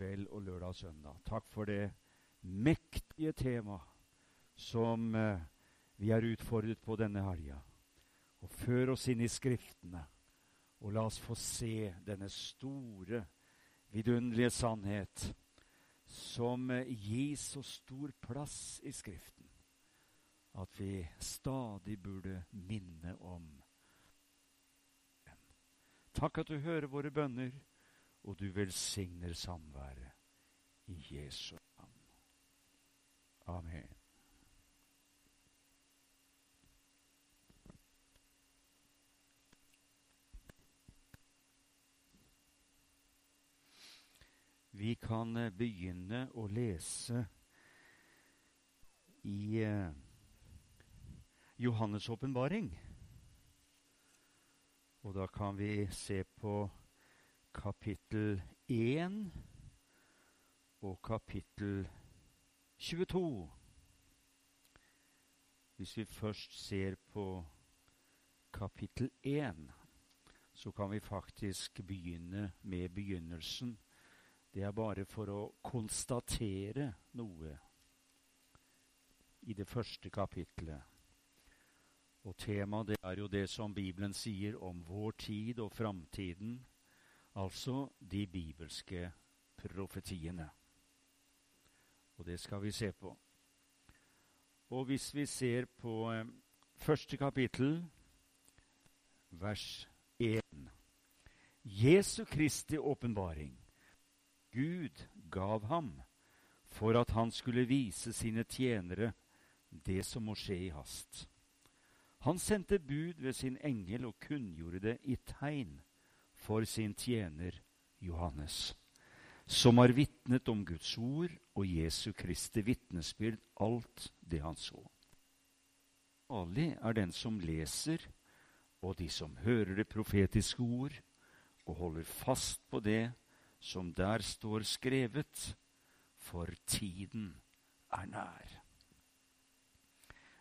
kveld og lørdag og søndag. Takk for det mektige tema som eh, vi er utfordret på denne helga. Og før oss inn i Skriftene, og la oss få se denne store, vidunderlige sannhet som eh, gis så stor plass i Skriften at vi stadig burde minne om. Takk at du hører våre bønner, og du velsigner samværet i Jesu navn. Amen. Vi kan eh, begynne å lese i eh, Johannes' åpenbaring. Og da kan vi se på kapittel 1 og kapittel 22. Hvis vi først ser på kapittel 1, så kan vi faktisk begynne med begynnelsen. Det er bare for å konstatere noe i det første kapittelet. Og temaet det er jo det som Bibelen sier om vår tid og framtiden, altså de bibelske profetiene. Og det skal vi se på. Og hvis vi ser på eh, første kapittel, vers 1 Jesu Kristi åpenbaring. Gud gav ham for at han skulle vise sine tjenere det som må skje i hast. Han sendte bud ved sin engel og kunngjorde det i tegn for sin tjener Johannes, som har vitnet om Guds ord og Jesu Kristi vitnesbyrd, alt det han så. Salig er den som leser, og de som hører det profetiske ord, og holder fast på det som der står skrevet, for tiden er nær.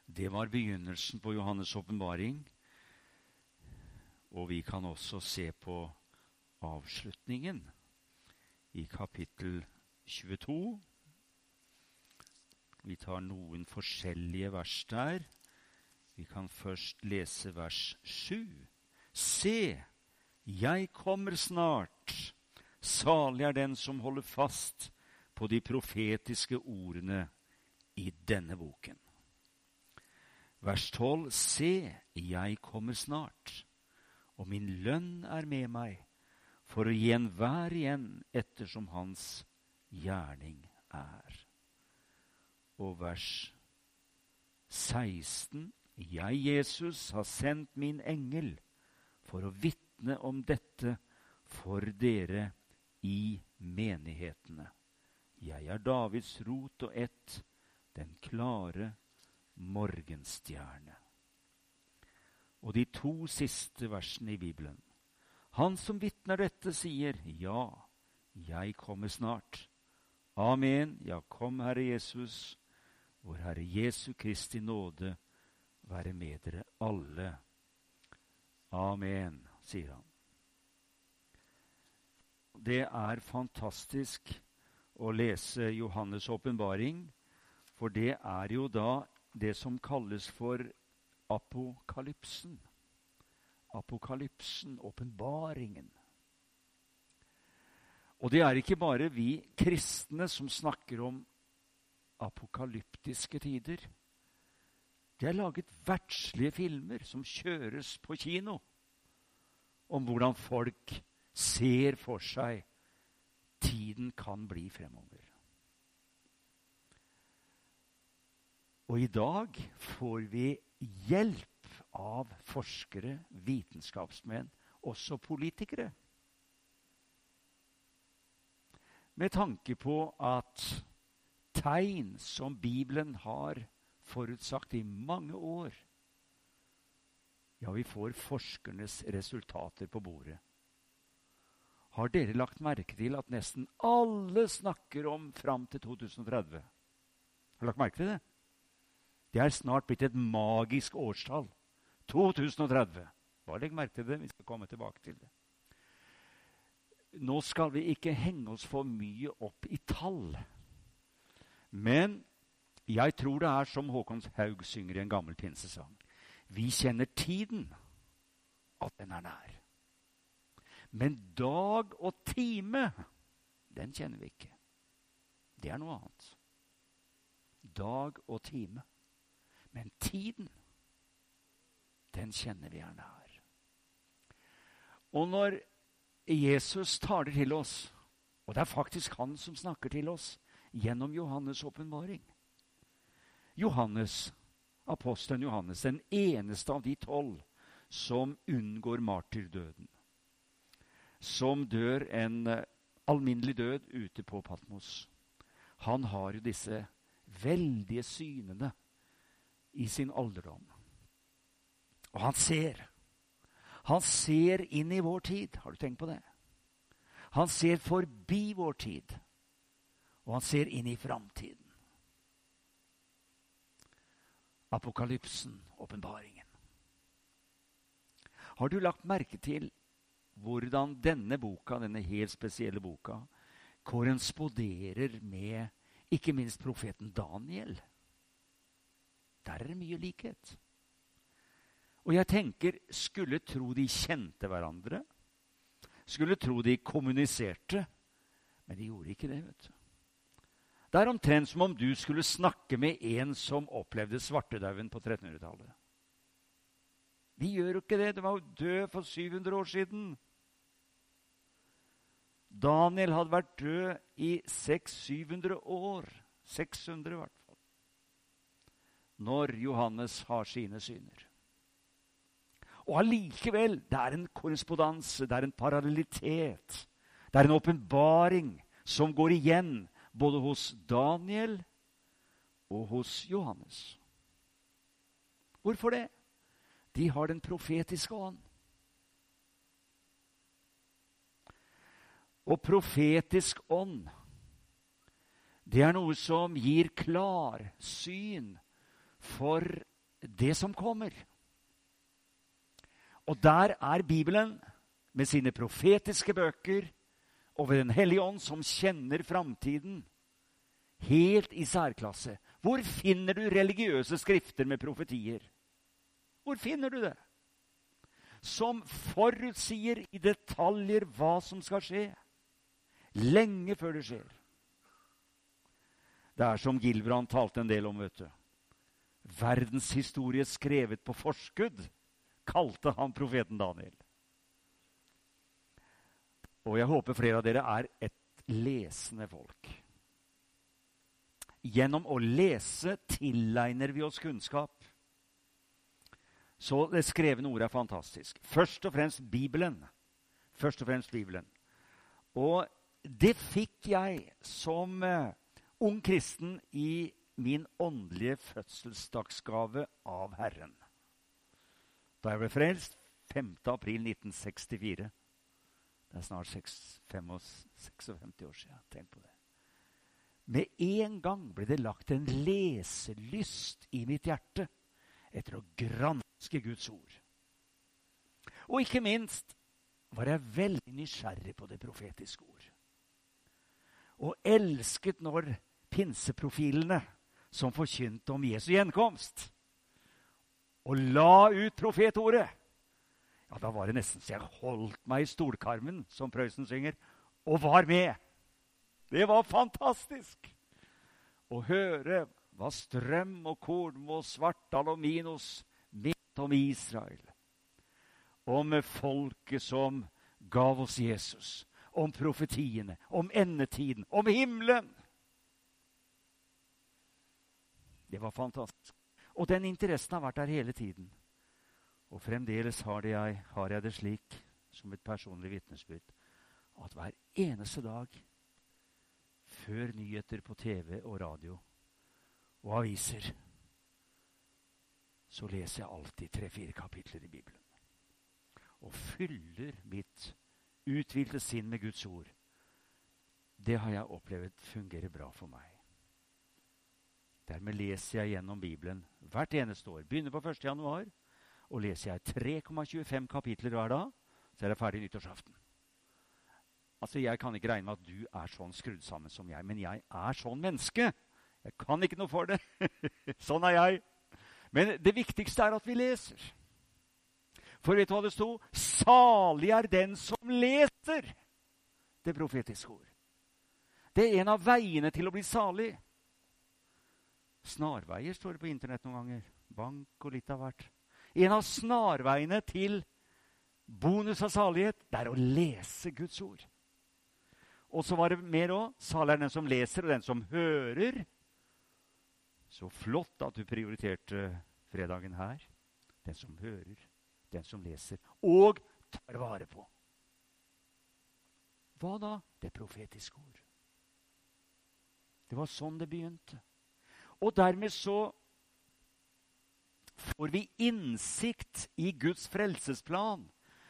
Det var begynnelsen på Johannes' åpenbaring. Og vi kan også se på avslutningen i kapittel 22. Vi tar noen forskjellige vers der. Vi kan først lese vers 7. Se, jeg kommer snart. Salig er den som holder fast på de profetiske ordene i denne boken. Vers 12.: Se, jeg kommer snart, og min lønn er med meg, for å gi enhver igjen ettersom hans gjerning er. Og vers 16.: Jeg, Jesus, har sendt min engel for å vitne om dette for dere i menighetene. Jeg er Davids rot og ett, den klare morgenstjerne. Og de to siste versene i Bibelen. Han som vitner dette, sier, Ja, jeg kommer snart. Amen. Ja, kom, Herre Jesus. Vår Herre Jesu Kristi nåde være med dere alle. Amen, sier han. Det er fantastisk å lese Johannes' åpenbaring, for det er jo da det som kalles for apokalypsen. Apokalypsen, åpenbaringen. Og det er ikke bare vi kristne som snakker om apokalyptiske tider. Det er laget verdslige filmer som kjøres på kino, om hvordan folk ser for seg tiden kan bli fremover. Og i dag får vi hjelp av forskere, vitenskapsmenn, også politikere. Med tanke på at tegn som Bibelen har forutsagt i mange år Ja, vi får forskernes resultater på bordet. Har dere lagt merke til at nesten alle snakker om fram til 2030? Har dere lagt merke til det? Det er snart blitt et magisk årstall. 2030. Bare legg merke til det. Vi skal komme tilbake til det. Nå skal vi ikke henge oss for mye opp i tall. Men jeg tror det er som Håkon Haug synger i en gammel pinsesang. Vi kjenner tiden, at den er nær. Men dag og time, den kjenner vi ikke. Det er noe annet. Dag og time. Men tiden, den kjenner vi er nær. Og når Jesus taler til oss, og det er faktisk han som snakker til oss gjennom Johannes' åpenbaring Johannes, apostelen Johannes, den eneste av de tolv som unngår martyrdøden. Som dør en uh, alminnelig død ute på Patmos. Han har jo disse veldige synene i sin alderdom. Og han ser. Han ser inn i vår tid. Har du tenkt på det? Han ser forbi vår tid, og han ser inn i framtiden. Apokalypsen, åpenbaringen. Har du lagt merke til hvordan denne boka, denne helt spesielle boka, korresponderer med ikke minst profeten Daniel? Der er det mye likhet. Og jeg tenker, skulle tro de kjente hverandre. Skulle tro de kommuniserte. Men de gjorde ikke det. vet du. Det er omtrent som om du skulle snakke med en som opplevde svartedauden på 1300-tallet. De gjør jo ikke det. Det var jo død for 700 år siden. Daniel hadde vært død i 600-700 år. 600 i hvert fall. Når Johannes har sine syner. Og allikevel, det er en korrespondanse, det er en parallellitet. Det er en åpenbaring som går igjen både hos Daniel og hos Johannes. Hvorfor det? De har den profetiske ånd. Og profetisk ånd, det er noe som gir klar syn for det som kommer. Og der er Bibelen med sine profetiske bøker og ved Den hellige ånd, som kjenner framtiden, helt i særklasse. Hvor finner du religiøse skrifter med profetier? Hvor finner du det? Som forutsier i detaljer hva som skal skje. Lenge før det skjer. Det er som Gilbrand talte en del om. vet du. Verdenshistorie skrevet på forskudd, kalte han profeten Daniel. Og jeg håper flere av dere er et lesende folk. Gjennom å lese tilegner vi oss kunnskap. Så det skrevne ordet er fantastisk. Først og fremst Bibelen. Først og fremst Bibelen. Og det fikk jeg som uh, ung kristen i min åndelige fødselsdagsgave av Herren. Da jeg ble frelst 5. april 1964. Det er snart 56 år siden. Tenk på det. Med en gang ble det lagt en leselyst i mitt hjerte etter å granske Guds ord. Og ikke minst var jeg veldig nysgjerrig på det profetiske ord. Og elsket når pinseprofilene som forkynte om Jesu gjenkomst, og la ut profetordet ja, Da var det nesten så jeg holdt meg i stolkarmen, som Prøysen synger, og var med. Det var fantastisk å høre hva Strøm og Kornmo, Svartdal og Minos mente om Israel. Om folket som gav oss Jesus. Om profetiene, om endetiden, om himmelen. Det var fantastisk. Og den interessen har vært der hele tiden. Og fremdeles har, det jeg, har jeg det slik, som et personlig vitnesbyrd, at hver eneste dag før nyheter på TV og radio og aviser, så leser jeg alltid tre-fire kapitler i Bibelen. Og fyller mitt uthvilte sinn med Guds ord. Det har jeg opplevd fungerer bra for meg. Dermed leser jeg gjennom Bibelen hvert eneste år. Begynner på 1. januar, og leser jeg 3,25 kapitler hver dag, så er jeg ferdig nyttårsaften. Altså, Jeg kan ikke regne med at du er sånn skrudd sammen som jeg, men jeg er sånn menneske. Jeg kan ikke noe for det. sånn er jeg. Men det viktigste er at vi leser. For vet du hva det sto? Salig er den som leser det profetiske ord. Det er en av veiene til å bli salig. Snarveier står det på Internett noen ganger. Bank og litt av hvert. En av snarveiene til bonus av salighet, det er å lese Guds ord. Og så var det mer òg. Salig er den som leser, og den som hører. Så flott at du prioriterte fredagen her. Den som hører, den som leser, og tar vare på. Hva da? Det profetiske ord. Det var sånn det begynte. Og dermed så får vi innsikt i Guds frelsesplan.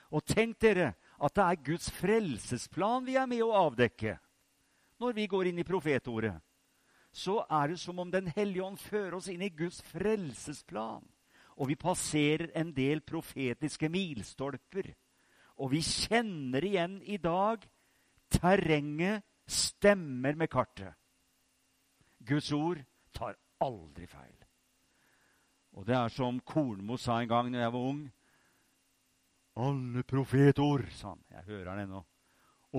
Og tenk dere at det er Guds frelsesplan vi er med å avdekke når vi går inn i profetordet. Så er det som om Den hellige ånd fører oss inn i Guds frelsesplan. Og vi passerer en del profetiske milstolper. Og vi kjenner igjen i dag terrenget stemmer med kartet. Guds ord tar aldri feil. Og det er som Kornmo sa en gang da jeg var ung. Alle profetord, sa han. Jeg hører han ennå.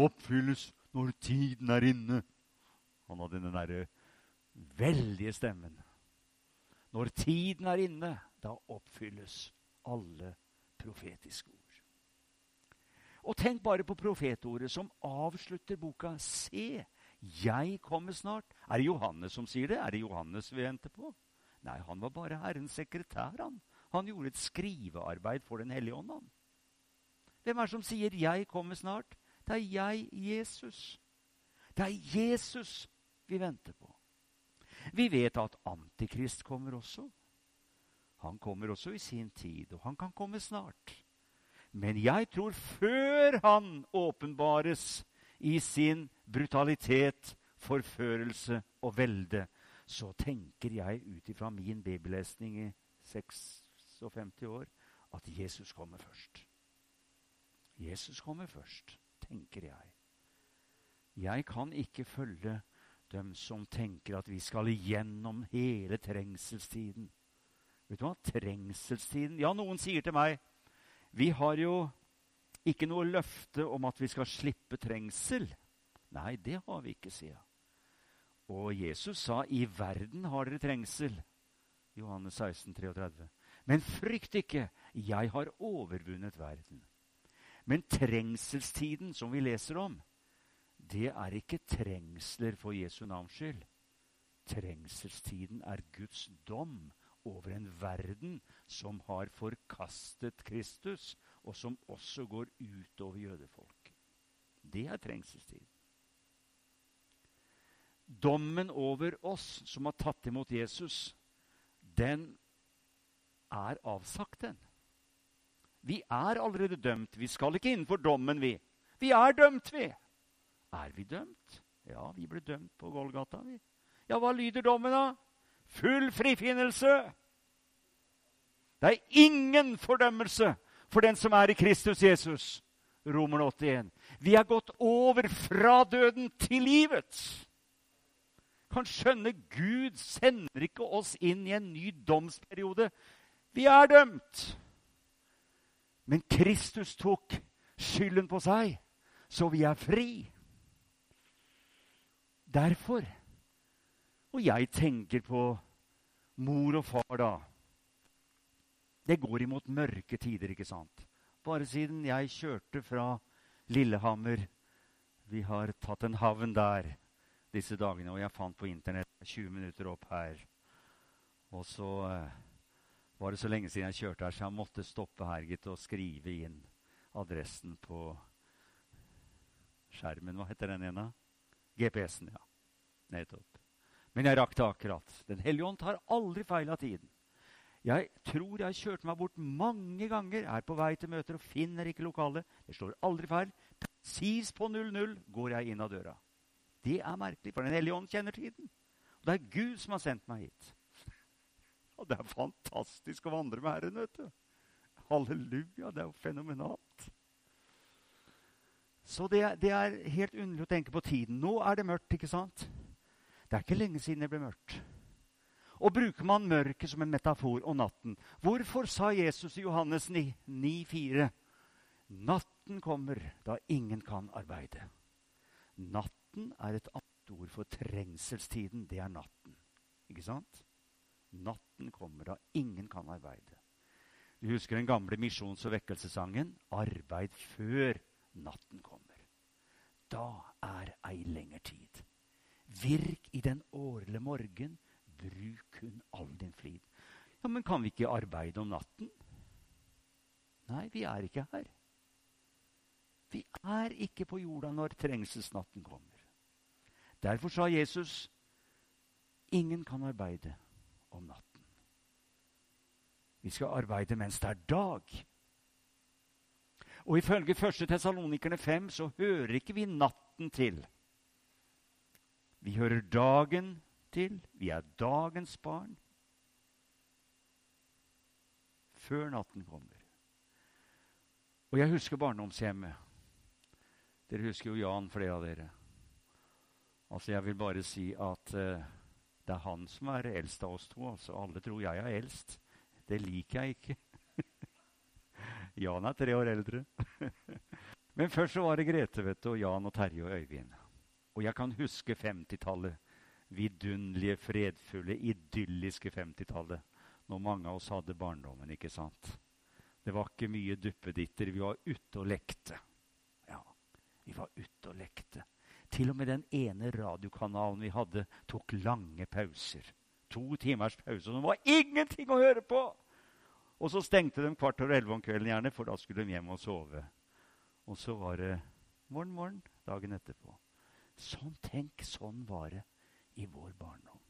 Oppfylles når tiden er inne. Han hadde den derre veldige stemmen. Når tiden er inne, da oppfylles alle profetiske ord. Og tenk bare på profetordet som avslutter boka. Se, jeg kommer snart. Er det Johannes som sier det? Er det Johannes vi venter på? Nei, han var bare Herrens sekretær. Han Han gjorde et skrivearbeid for Den hellige ånd. Hvem er det som sier 'Jeg kommer snart'? Det er jeg, Jesus. Det er Jesus vi venter på. Vi vet at Antikrist kommer også. Han kommer også i sin tid, og han kan komme snart. Men jeg tror før han åpenbares i sin brutalitet, forførelse og velde, så tenker jeg ut ifra min bibellesning i 56 år at Jesus kommer først. Jesus kommer først, tenker jeg. Jeg kan ikke følge dem som tenker at vi skal igjennom hele trengselstiden. Vet du hva? Trengselstiden Ja, noen sier til meg Vi har jo ikke noe løfte om at vi skal slippe trengsel. Nei, det har vi ikke, sier jeg. Og Jesus sa, 'I verden har dere trengsel'. Johannes 16, 33. Men frykt ikke, jeg har overvunnet verden. Men trengselstiden som vi leser om, det er ikke trengsler for Jesu navns skyld. Trengselstiden er Guds dom over en verden som har forkastet Kristus, og som også går utover jødefolk. Det er trengselstid. Dommen over oss som har tatt imot Jesus, den er avsagt, den. Vi er allerede dømt. Vi skal ikke innenfor dommen, vi. Vi er dømt, vi. Er vi dømt? Ja, vi ble dømt på Golgata, vi. Ja, hva lyder dommen, da? Full frifinnelse. Det er ingen fordømmelse for den som er i Kristus Jesus. Romer 81. Vi er gått over fra døden til livet. Kan skjønne Gud sender ikke oss inn i en ny domsperiode. Vi er dømt. Men Kristus tok skylden på seg, så vi er fri. Derfor. Og jeg tenker på mor og far, da. Det går imot mørke tider, ikke sant? Bare siden jeg kjørte fra Lillehammer Vi har tatt en havn der disse dagene, og jeg fant på Internett 20 minutter opp her. Og så eh, var det så lenge siden jeg kjørte her, så jeg måtte stoppe her gitt, og skrive inn adressen på skjermen. Hva heter den ene? GPS-en, ja. Nettopp. Men jeg rakk det akkurat. Den hellige ånd tar aldri feil av tiden. Jeg tror jeg har kjørt meg bort mange ganger, er på vei til møter og finner ikke lokalet. Det står aldri feil. Presis på 00 går jeg inn av døra. Det er merkelig, for Den hellige ånd kjenner tiden. Og det er Gud som har sendt meg hit. Og det er fantastisk å vandre med Herren, vet du. Halleluja, det er jo fenomenalt. Så det, det, er helt underlig å tenke på tiden. Nå er det mørkt, ikke sant? Det er ikke lenge siden det ble mørkt. Og bruker man mørket som en metafor og natten Hvorfor sa Jesus i Johannes 9,4 Natten kommer da ingen kan arbeide. Natten er et annet ord for trengselstiden. Det er natten. Ikke sant? Natten kommer da ingen kan arbeide. Du husker den gamle misjons- og vekkelsessangen? Arbeid før natten kommer. Da er ei lenger tid. Virk i den årlige morgen, bruk kun all din flid. Ja, Men kan vi ikke arbeide om natten? Nei, vi er ikke her. Vi er ikke på jorda når trengselsnatten kommer. Derfor sa Jesus ingen kan arbeide om natten. Vi skal arbeide mens det er dag. Og ifølge 1. Tessalonikerne 5 så hører ikke vi natten til. Vi hører dagen til. Vi er dagens barn. Før natten kommer. Og jeg husker barndomshjemmet. Dere husker jo Jan, flere av dere. Altså, Jeg vil bare si at uh, det er han som er eldst av oss to. altså Alle tror jeg er eldst. Det liker jeg ikke. Jan er tre år eldre. Men først så var det Grete vet du, og Jan og Terje og Øyvind. Og jeg kan huske 50-tallet. Vidunderlige, fredfulle, idylliske 50-tallet. Når mange av oss hadde barndommen, ikke sant? Det var ikke mye duppeditter. Vi var ute og lekte. Ja, vi var ute og lekte. Til og med den ene radiokanalen vi hadde, tok lange pauser. To timers pause. Og det var ingenting å høre på! Og så stengte de kvart over elleve om kvelden, gjerne, for da skulle de hjem og sove. Og så var det morgen, morgen dagen etterpå. Sånn, tenk, sånn var det i vår barndom.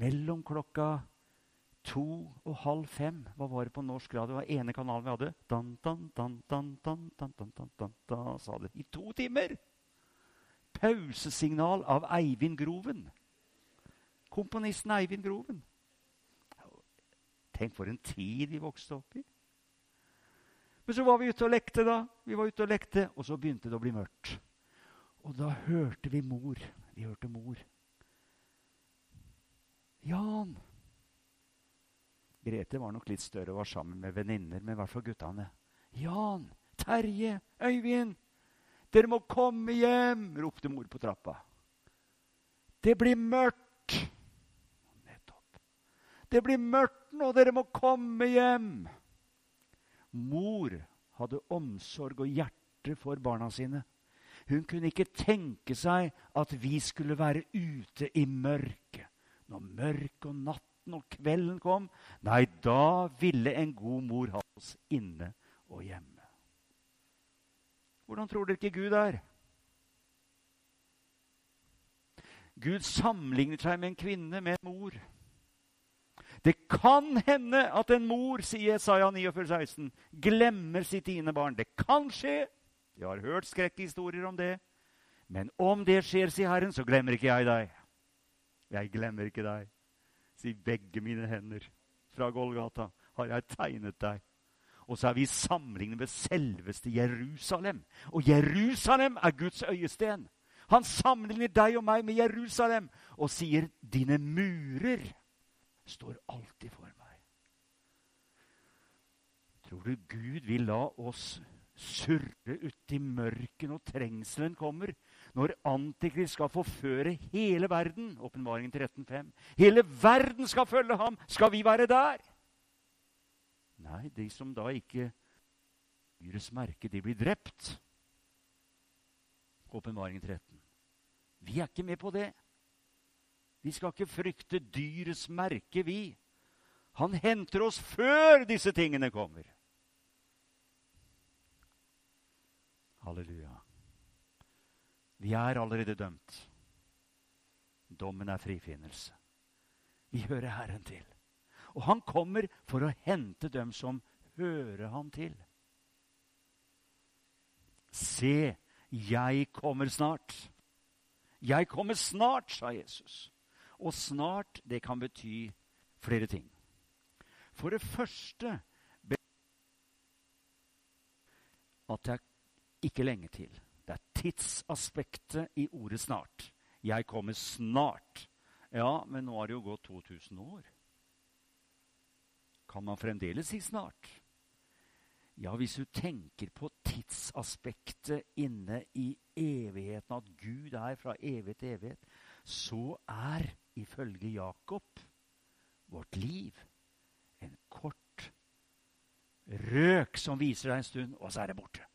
Mellom klokka to og halv fem Hva var det på norsk radio? Det var ene kanalen vi hadde. Dan, dan, dan, dan, dan, dan, dan, dan, dan, dan, sa det. I to timer! Pausesignal av Eivind Groven. Komponisten Eivind Groven. Tenk for en tid vi vokste opp i. Men så var vi ute og lekte, da. Vi var ute Og lekte, og så begynte det å bli mørkt. Og da hørte vi mor. Vi hørte mor. Jan! Grete var nok litt større og var sammen med venninner, men i hvert fall guttene. Jan! Terje! Øyvind! Dere må komme hjem! ropte mor på trappa. Det blir mørkt! Nettopp. Det blir mørkt nå, dere må komme hjem! Mor hadde omsorg og hjerte for barna sine. Hun kunne ikke tenke seg at vi skulle være ute i mørket. Når mørket og natten og kvelden kom, nei, da ville en god mor ha oss inne og hjemme. Hvordan tror dere ikke Gud er? Gud sammenligner seg med en kvinne, med en mor. Det kan hende at en mor, sier Jesaja 49, 16, glemmer sitt tiende barn. Det kan skje. Jeg har hørt skrekkhistorier om det. Men om det skjer, sier Herren, så glemmer ikke jeg deg. Jeg glemmer ikke deg. Sier begge mine hender fra Golgata har jeg tegnet deg. Og så er vi sammenlignet med selveste Jerusalem. Og Jerusalem er Guds øyesten. Han sammenligner deg og meg med Jerusalem og sier, 'Dine murer står alltid for meg'. Tror du Gud vil la oss surre uti mørket når trengselen kommer? Når Antikrist skal forføre hele verden? Åpenbaringen 13.5. Hele verden skal følge ham! Skal vi være der? Nei, de som da ikke dyrets merke, de blir drept. Åpenbaringen 13. Vi er ikke med på det. Vi skal ikke frykte dyrets merke, vi. Han henter oss før disse tingene kommer. Halleluja. Vi er allerede dømt. Dommen er frifinnelse. Vi hører Herren til. Og han kommer for å hente dem som hører han til. Se, jeg kommer snart. Jeg kommer snart, sa Jesus. Og snart, det kan bety flere ting. For det første at det er ikke lenge til. Det er tidsaspektet i ordet 'snart'. Jeg kommer snart. Ja, men nå har det jo gått 2000 år. Kan man fremdeles si snart? Ja, hvis du tenker på tidsaspektet inne i evigheten, at Gud er fra evighet til evighet, så er ifølge Jakob vårt liv en kort røk som viser deg en stund, og så er det borte.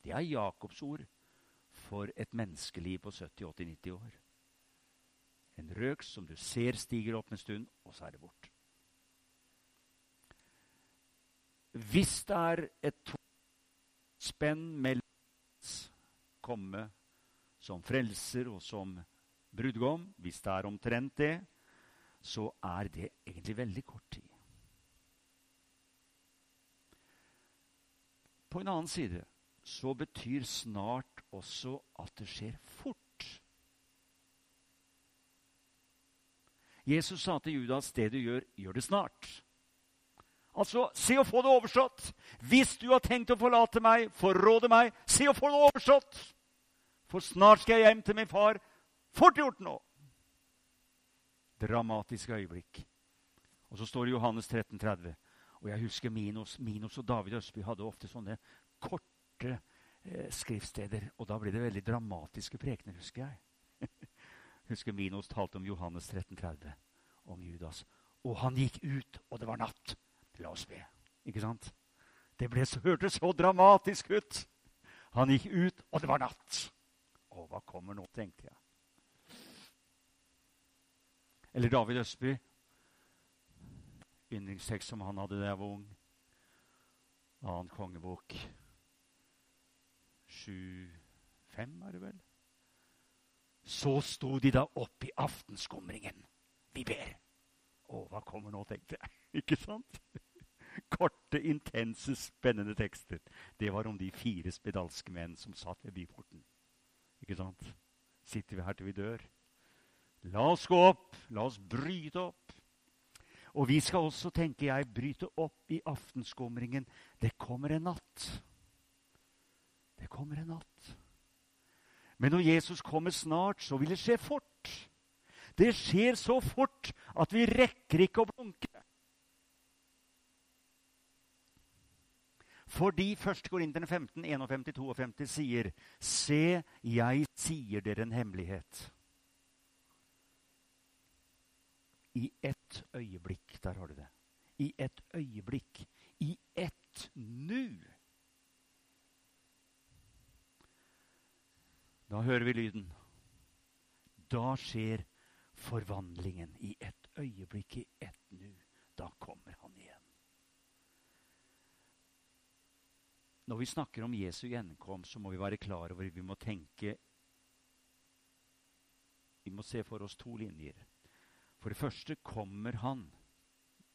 Det er Jakobs ord for et menneskeliv på 70-80-90 år. En røk som du ser stiger opp en stund, og så er det borte. Hvis det er et spenn mellom komme som frelser og som brudgom, hvis det er omtrent det, så er det egentlig veldig kort tid. På en annen side så betyr snart også at det skjer fort. Jesus sa til Judas det du gjør, gjør det snart. Altså, se å få det overstått. Hvis du har tenkt å forlate meg, forråde meg, se å få det overstått. For snart skal jeg hjem til min far. Fort gjort nå! Dramatisk øyeblikk. Og så står det Johannes 13, 30. Og jeg husker Minos, Minos og David Østby hadde ofte sånne korte eh, skriftsteder. Og da ble det veldig dramatiske prekener, husker jeg. husker Minos talte om Johannes 13, 30, om Judas. Og han gikk ut, og det var natt. La oss be. Ikke sant? Det ble, hørtes så dramatisk ut. Han gikk ut, og det var natt. Å, hva kommer nå, tenkte jeg. Eller David Østby. Yndlingstekst som han hadde da jeg var ung. Annen kongebok. Sju Fem, er det vel? Så sto de da opp i aftenskumringen. Vi ber. Å, hva kommer nå, tenkte jeg. Ikke sant? Korte, intense, spennende tekster. Det var om de fire spedalske menn som satt ved byporten. Ikke sant? Sitter vi her til vi dør? La oss gå opp. La oss bryte opp. Og vi skal også, tenker jeg, bryte opp i aftenskumringen. Det kommer en natt. Det kommer en natt. Men når Jesus kommer snart, så vil det skje fort. Det skjer så fort at vi rekker ikke å blunke. Fordi 1. Korinterne 15, 51, 52 sier Se, jeg sier dere en hemmelighet. I ett øyeblikk. Der har du det. I ett øyeblikk. I ett nu. Da hører vi lyden. Da skjer forvandlingen i ett øyeblikk, i ett nu. Da kommer han igjen. Når vi snakker om Jesu gjenkomst, så må vi være klar over vi må tenke Vi må se for oss to linjer. For det første kommer han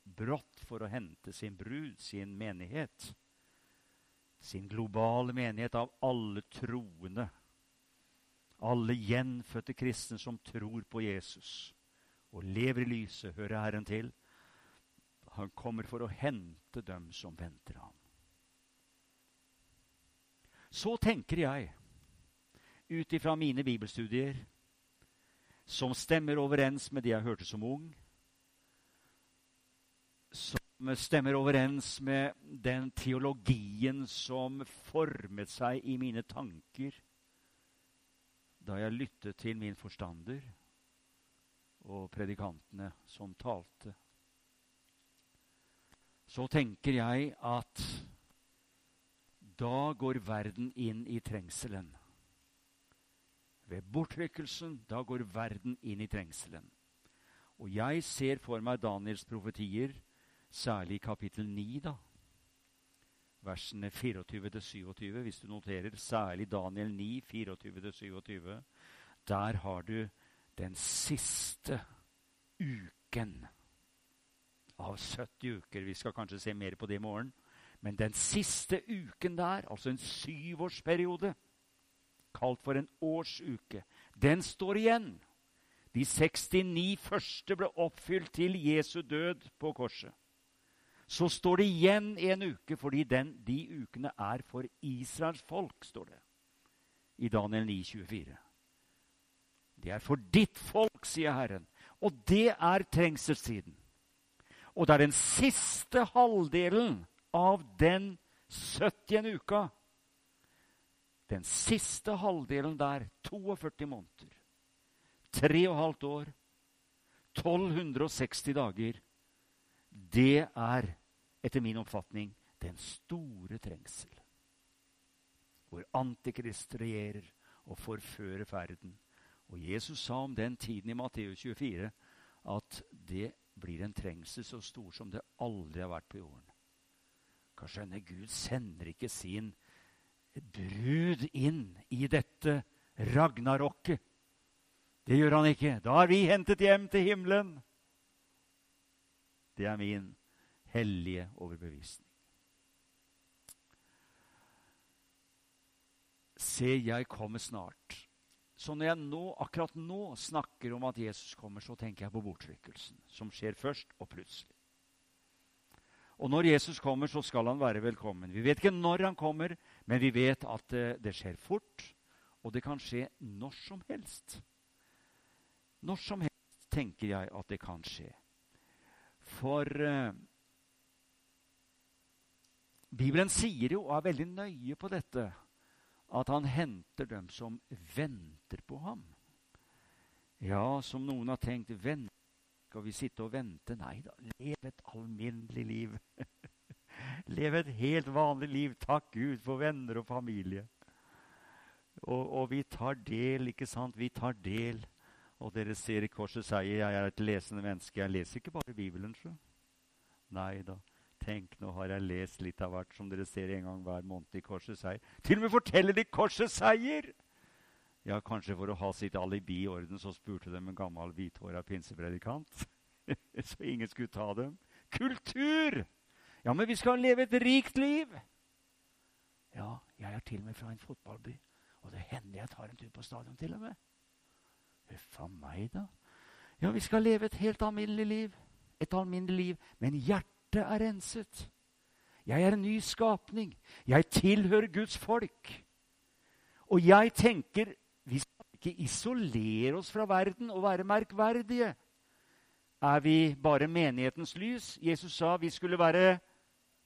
brått for å hente sin brud, sin menighet. Sin globale menighet av alle troende. Alle gjenfødte kristne som tror på Jesus og lever i lyset, hører Herren til. Han kommer for å hente dem som venter ham. Så tenker jeg, ut ifra mine bibelstudier, som stemmer overens med det jeg hørte som ung, som stemmer overens med den teologien som formet seg i mine tanker da jeg lyttet til min forstander og predikantene som talte. Så tenker jeg at da går verden inn i trengselen. Ved bortrykkelsen, da går verden inn i trengselen. Og jeg ser for meg Daniels profetier Særlig i kapittel 9, da. Versene 24-27, hvis du noterer. Særlig Daniel 9, 24-27. Der har du den siste uken av 70 uker. Vi skal kanskje se mer på det i morgen. Men den siste uken der, altså en syvårsperiode, kalt for en årsuke, den står igjen. De 69 første ble oppfylt til Jesu død på korset. Så står det igjen en uke, fordi den, de ukene er for Israels folk, står det i Daniel 9, 24. Det er for ditt folk, sier Herren. Og det er trengselstiden. Og det er den siste halvdelen av den 70. uka. Den siste halvdelen der, 42 måneder, 3,5 år, 1260 dager, det er etter min oppfatning den store trengsel. Hvor Antikrist regjerer og forfører ferden. Og Jesus sa om den tiden i Matteus 24 at det blir en trengsel så stor som det aldri har vært på jorden. Hva skjønne, Gud sender ikke sin brud inn i dette ragnarokket. Det gjør han ikke. Da er vi hentet hjem til himmelen. Det er min hellige overbevisning. Se, jeg kommer snart. Så når jeg nå, akkurat nå snakker om at Jesus kommer, så tenker jeg på bortrykkelsen, som skjer først og plutselig. Og når Jesus kommer, så skal han være velkommen. Vi vet ikke når han kommer, men vi vet at det, det skjer fort, og det kan skje når som helst. Når som helst tenker jeg at det kan skje. For eh, Bibelen sier jo, og er veldig nøye på dette, at han henter dem som venter på ham. Ja, som noen har tenkt vent, Skal vi sitte og vente? Nei da, lev et alminnelig liv. lev et helt vanlig liv. Takk Gud for venner og familie. Og, og, vi tar del, ikke sant? Vi tar del. Og dere ser i korset sier jeg er et lesende menneske. Jeg leser ikke bare Bibelen, så. Nei da. Tenk, nå har jeg lest litt av hvert, som dere ser en gang hver måned i korset seier. Til og med forteller de korset seier! Ja, kanskje for å ha sitt alibi i orden, så spurte de en gammel hvithåra pinsepredikant. så ingen skulle ta dem. Kultur! Ja, men vi skal leve et rikt liv! Ja, jeg er til og med fra en fotballby, og det hender jeg tar en tur på stadion til og med. Huff a meg, da. Ja, vi skal leve et helt alminnelig liv. Et alminnelig liv, men hjertet er renset. Jeg er en ny skapning. Jeg tilhører Guds folk. Og jeg tenker ikke isolere oss fra verden og være merkverdige. Er vi bare menighetens lys? Jesus sa vi skulle være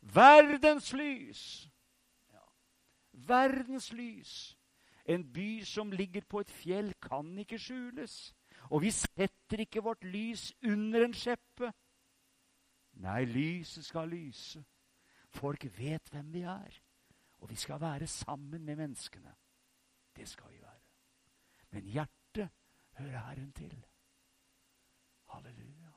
verdens lys. Ja. Verdens lys. En by som ligger på et fjell, kan ikke skjules. Og vi setter ikke vårt lys under en skjeppe. Nei, lyset skal lyse. Folk vet hvem vi er. Og vi skal være sammen med menneskene. Det skal vi være. Men hjertet hører Herren til. Halleluja.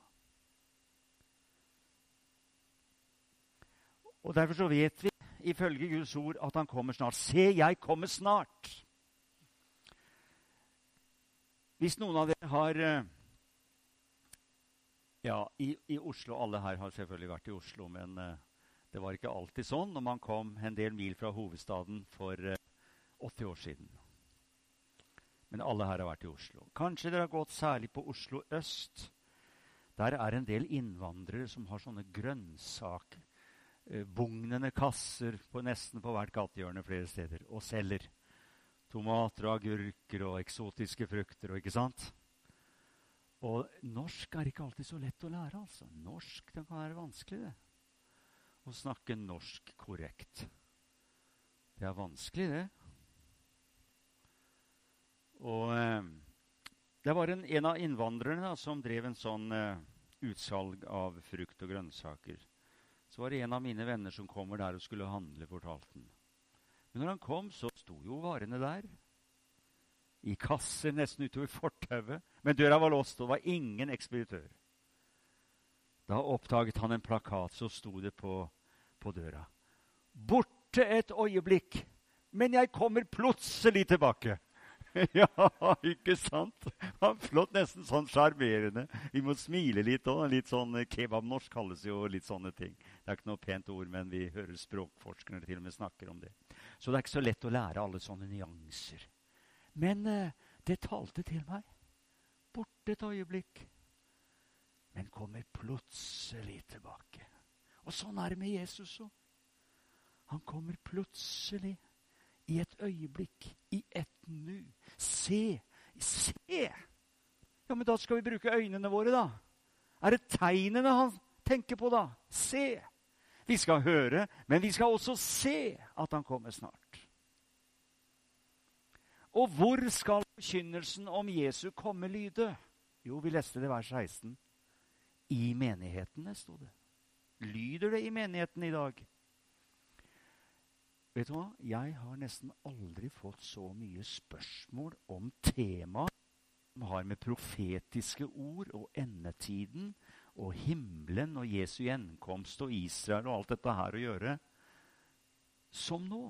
Og Derfor så vet vi ifølge Guds ord at han kommer snart. Se, jeg kommer snart. Hvis noen av dere har eh, ja, i, i, Oslo. Alle her har selvfølgelig vært i Oslo, men uh, det var ikke alltid sånn når man kom en del mil fra hovedstaden for uh, eh, 80 år siden. Men alle her har vært i Oslo. Kanskje dere har gått særlig på Oslo øst. Der er en del innvandrere som har sånne grønnsaker. Uh, bugnende kasser på nesten på hvert gatehjørne flere steder og selger. Tomater og agurker og eksotiske frukter og ikke sant? Og norsk er ikke alltid så lett å lære. altså. Norsk det kan være vanskelig, det. Å snakke norsk korrekt. Det er vanskelig, det. Og eh, det var en, en, av innvandrerne da, som drev en sånn eh, utsalg av frukt og grønnsaker. Så var det en av mine venner som kommer der og skulle handle, fortalte han. Men når han kom, så sto jo varene der i kasser nesten utover fortauet. Men døra var låst, og det var ingen ekspeditør. Da oppdaget han en plakat, så sto det på, på døra. Borte et øyeblikk, men jeg kommer plutselig tilbake. ja, ikke sant? Flott, nesten sånn sjarmerende. Vi må smile litt òg. Litt sånn Kebabnorsk kalles jo litt sånne ting. Det er ikke noe pent ord, men vi hører språkforskere til og med snakker om det. Så det er ikke så lett å lære alle sånne nyanser. Men eh, det talte til meg. Borte et øyeblikk, men kommer plutselig tilbake. Og sånn er det med Jesus òg. Han kommer plutselig tilbake i et øyeblikk, i et nu. Se! Se! Ja, men da skal vi bruke øynene våre, da. Er det tegnene han tenker på, da? Se! Vi skal høre, men vi skal også se at han kommer snart. Og hvor skal forkynnelsen om Jesu komme lyde? Jo, vi leste det vers 16. I menighetene, sto det. Lyder det i menigheten i dag? Vet du hva? Jeg har nesten aldri fått så mye spørsmål om temaet som har med profetiske ord og endetiden og himmelen og Jesu gjenkomst og Israel og alt dette her å gjøre, som nå.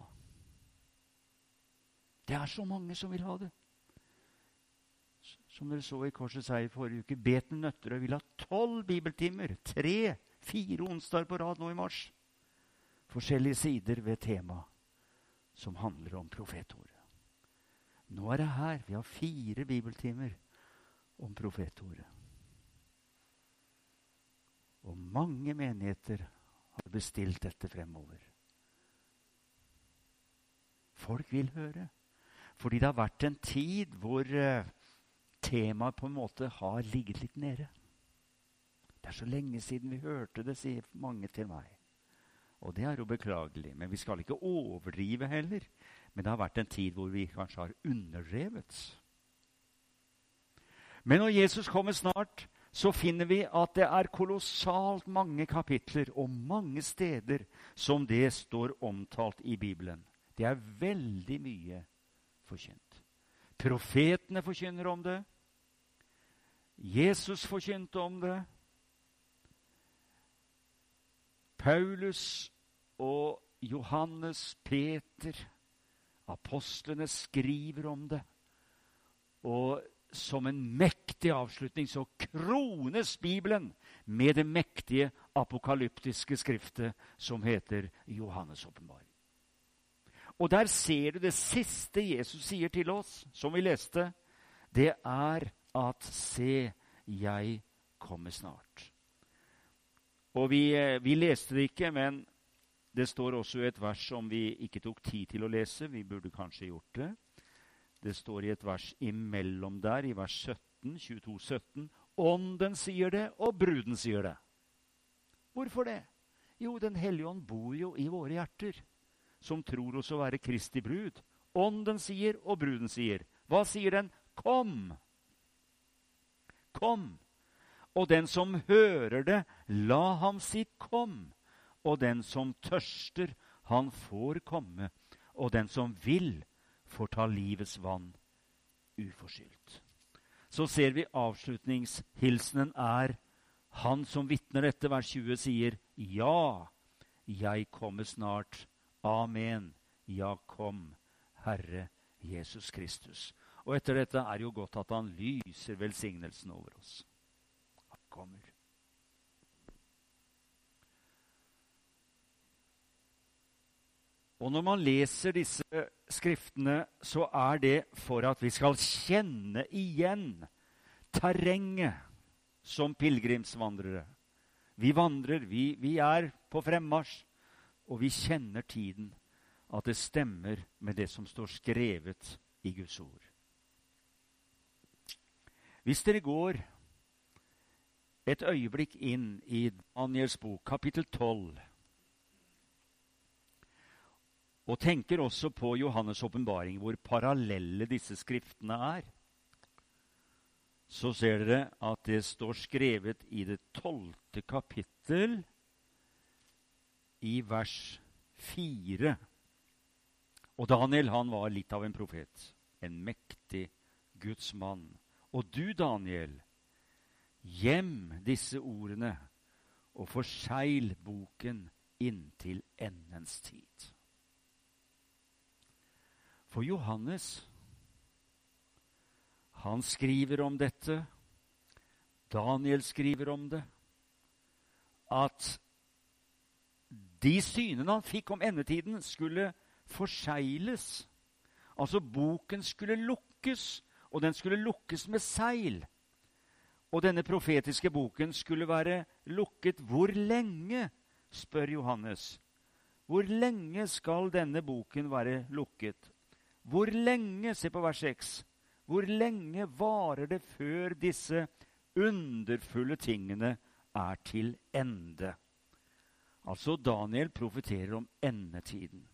Det er så mange som vil ha det. Som dere så i Korsets seier forrige uke, Beten Nøtterøy vil ha tolv bibeltimer. Tre, fire onsdager på rad nå i mars. Forskjellige sider ved temaet som handler om profetordet. Nå er det her. Vi har fire bibeltimer om profetordet. Og mange menigheter har bestilt dette fremover. Folk vil høre. Fordi det har vært en tid hvor uh, temaet på en måte har ligget litt nede. Det er så lenge siden vi hørte det, sier mange til meg. Og det er jo beklagelig. Men vi skal ikke overdrive heller. Men det har vært en tid hvor vi kanskje har underdrevet. Men når Jesus kommer snart, så finner vi at det er kolossalt mange kapitler og mange steder som det står omtalt i Bibelen. Det er veldig mye forkynt. Profetene forkynner om det. Jesus forkynte om det. Paulus og Johannes, Peter, apostlene skriver om det. Og som en mektig avslutning så krones Bibelen med det mektige apokalyptiske skriftet som heter Johannes' åpenbaring. Og der ser du det siste Jesus sier til oss, som vi leste. Det er at se, jeg kommer snart. Og vi, eh, vi leste det ikke, men det står også et vers som vi ikke tok tid til å lese. Vi burde kanskje gjort det. Det står i et vers imellom der, i vers 17, 22, 17. Ånden sier det, og bruden sier det. Hvorfor det? Jo, Den hellige ånd bor jo i våre hjerter, som tror oss å være Kristi brud. Ånden sier, og bruden sier. Hva sier den? Kom! Kom! Og den som hører det, la ham si kom. Og den som tørster, han får komme. Og den som vil, får ta livets vann uforskyldt. Så ser vi avslutningshilsenen er han som vitner dette, vers 20, sier ja, jeg kommer snart. Amen. Ja, kom, Herre Jesus Kristus. Og etter dette er jo godt at han lyser velsignelsen over oss. Han kommer. Og når man leser disse skriftene, så er det for at vi skal kjenne igjen terrenget som pilegrimsvandrere. Vi vandrer, vi, vi er på fremmarsj, og vi kjenner tiden. At det stemmer med det som står skrevet i Guds ord. Hvis dere går et øyeblikk inn i Daniels bok, kapittel 12 og tenker også på Johannes' åpenbaring, hvor parallelle disse skriftene er. Så ser dere at det står skrevet i det tolvte kapittel, i vers fire. Og Daniel han var litt av en profet, en mektig Guds mann. Og du, Daniel, gjem disse ordene og forsegl boken inntil endens tid. For Johannes, han skriver om dette, Daniel skriver om det, at de synene han fikk om endetiden, skulle forsegles. Altså boken skulle lukkes, og den skulle lukkes med seil. Og denne profetiske boken skulle være lukket hvor lenge? spør Johannes. Hvor lenge skal denne boken være lukket? Hvor lenge, se på vers 6, hvor lenge varer det før disse underfulle tingene er til ende? Altså, Daniel profeterer om endetiden.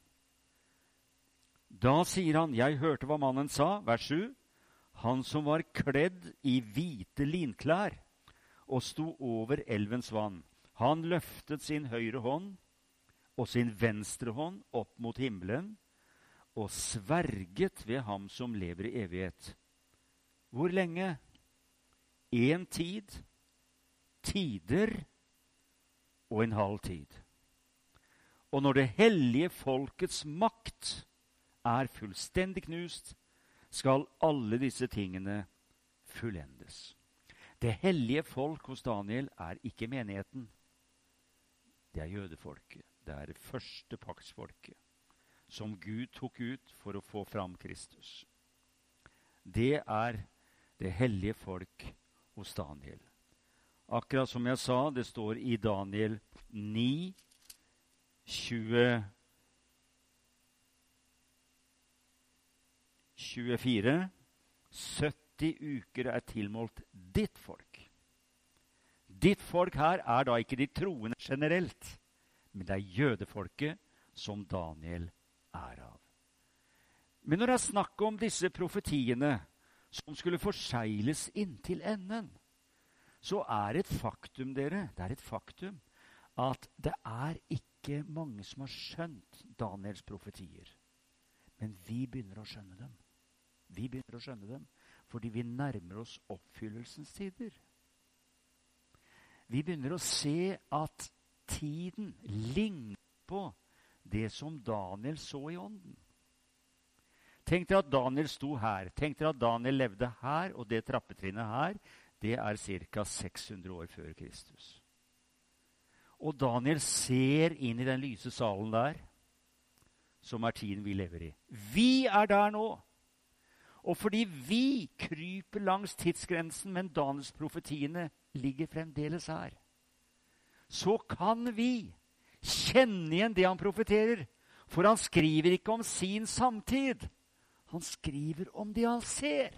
Da sier han, 'Jeg hørte hva mannen sa', vers 7. Han som var kledd i hvite linklær og sto over elvens vann. Han løftet sin høyre hånd og sin venstre hånd opp mot himmelen og sverget ved ham som lever i evighet. Hvor lenge? Én tid, tider og en halv tid. Og når det hellige folkets makt er fullstendig knust, skal alle disse tingene fullendes. Det hellige folk hos Daniel er ikke menigheten. Det er jødefolket. Det er det første paktsfolket som Gud tok ut for å få fram Kristus. Det er det hellige folk hos Daniel. Akkurat som jeg sa, det står i Daniel 9, 20, 24 70 uker er tilmålt ditt folk. Ditt folk her er da ikke de troende generelt, men det er jødefolket som Daniel er av. Men når det er snakk om disse profetiene som skulle forsegles inntil enden, så er et faktum, dere, det er et faktum at det er ikke mange som har skjønt Daniels profetier. Men vi begynner å skjønne dem. Vi begynner å skjønne dem fordi vi nærmer oss oppfyllelsens tider. Vi begynner å se at tiden ligner på det som Daniel så i ånden. Tenk dere at Daniel sto her. Tenk dere at Daniel levde her, og det trappetrinnet her, det er ca. 600 år før Kristus. Og Daniel ser inn i den lyse salen der, som er tiden vi lever i. Vi er der nå. Og fordi vi kryper langs tidsgrensen, men Daniels profetiene ligger fremdeles her, så kan vi kjenne igjen det han profeterer. For han skriver ikke om sin samtid. Han skriver om det han ser.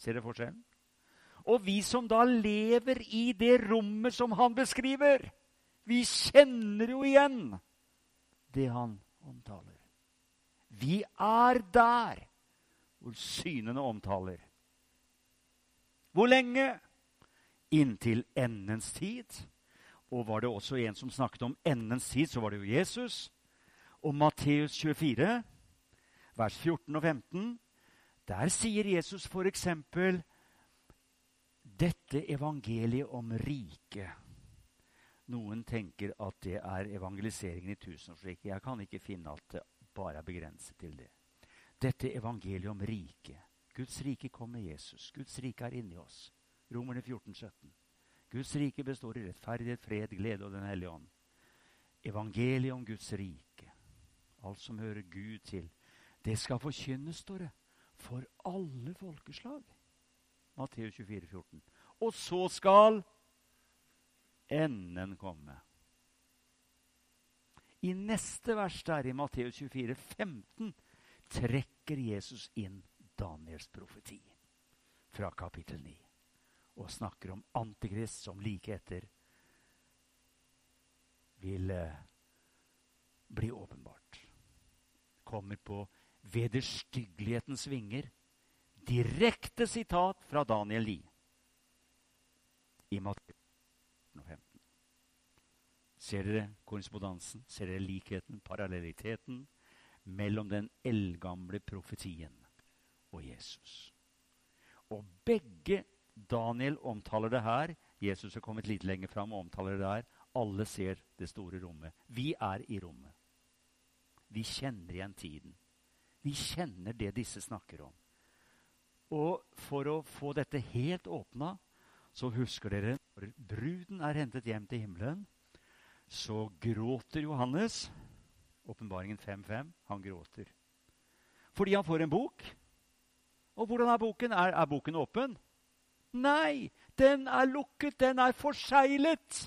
Ser dere forskjellen? Og vi som da lever i det rommet som han beskriver, vi kjenner jo igjen det han omtaler. Vi er der hvor synene omtaler. Hvor lenge? Inntil endens tid. Og var det også en som snakket om endens tid, så var det jo Jesus. Og Matteus 24, vers 14 og 15, der sier Jesus f.eks.: Dette evangeliet om riket. Noen tenker at det er evangeliseringen i tusenårsriket. Jeg kan ikke finne at det bare er begrenset til det. Dette evangeliet om riket. Guds rike kom med Jesus. Guds rike er inni oss. Romerne 14, 17. Guds rike består i rettferdighet, fred, glede og Den hellige ånd. Evangeliet om Guds rike, alt som hører Gud til, det skal forkynnes, står det, for alle folkeslag. Matteus 24, 14. Og så skal enden komme. I neste vers der, i Matteus 24, 15, trekker Jesus inn Daniels profeti fra kapittel 9 og snakker om Antikrist som like etter vil eh, bli åpenbart. Kommer på vederstyggelighetens vinger. Direkte sitat fra Daniel Lie i Matteus 15. Ser dere korrespondansen? Ser dere likheten, parallelliteten mellom den eldgamle profetien og Jesus? Og begge Daniel omtaler det her Jesus er kommet litt lenger fram og omtaler det der. Alle ser det store rommet. Vi er i rommet. Vi kjenner igjen tiden. Vi kjenner det disse snakker om. Og for å få dette helt åpna, så husker dere når bruden er hentet hjem til himmelen, så gråter Johannes. Åpenbaringen 5.5. Han gråter. Fordi han får en bok. Og hvordan er boken? Er, er boken åpen? Nei, den er lukket, den er forseglet.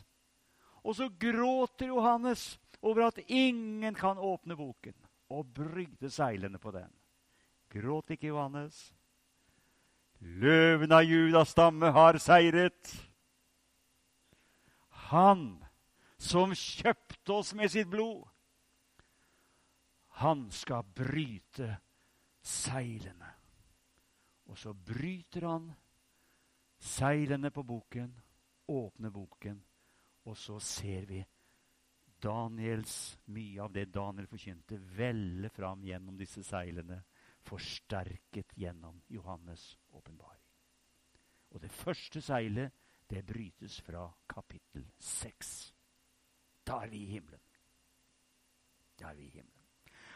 Og så gråter Johannes over at ingen kan åpne boken og brygde seilene på den. Gråt ikke Johannes. Løven av Judas stamme har seiret. Han som kjøpte oss med sitt blod, han skal bryte seilene. Og så bryter han seilene på boken, åpner boken, og så ser vi Daniels, mye av det Daniel forkynte, velle fram gjennom disse seilene, forsterket gjennom Johannes' åpenbaring. Og det første seilet, det brytes fra kapittel 6. Da er vi i himmelen. Da er vi i himmelen.